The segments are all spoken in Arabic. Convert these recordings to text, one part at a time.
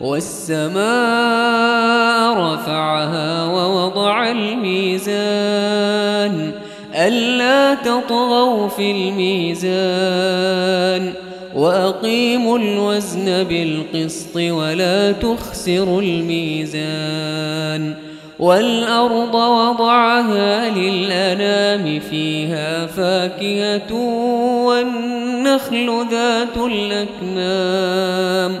والسماء رفعها ووضع الميزان ألا تطغوا في الميزان وأقيموا الوزن بالقسط ولا تخسروا الميزان والأرض وضعها للأنام فيها فاكهة والنخل ذات الأكمام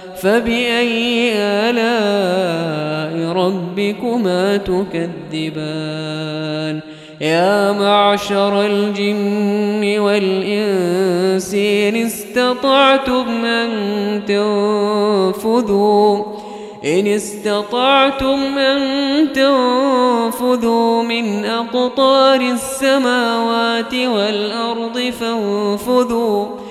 فبأي آلاء ربكما تكذبان؟ يا معشر الجن والإنس إن استطعتم أن تنفذوا إن استطعتم أن تنفذوا من أقطار السماوات والأرض فانفذوا.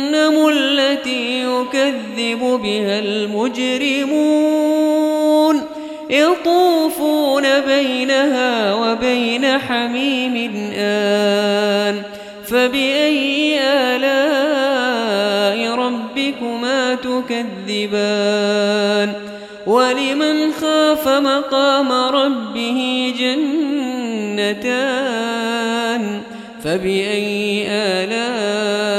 التي يكذب بها المجرمون. يطوفون بينها وبين حميم آن. فبأي آلاء ربكما تكذبان؟ ولمن خاف مقام ربه جنتان؟ فبأي آلاء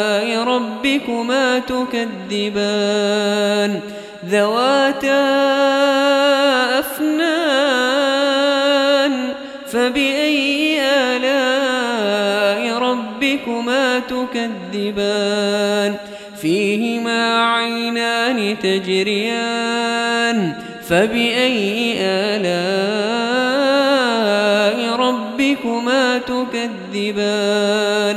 ربكما تكذبان ذواتا أفنان فبأي آلاء ربكما تكذبان فيهما عينان تجريان فبأي آلاء ربكما تكذبان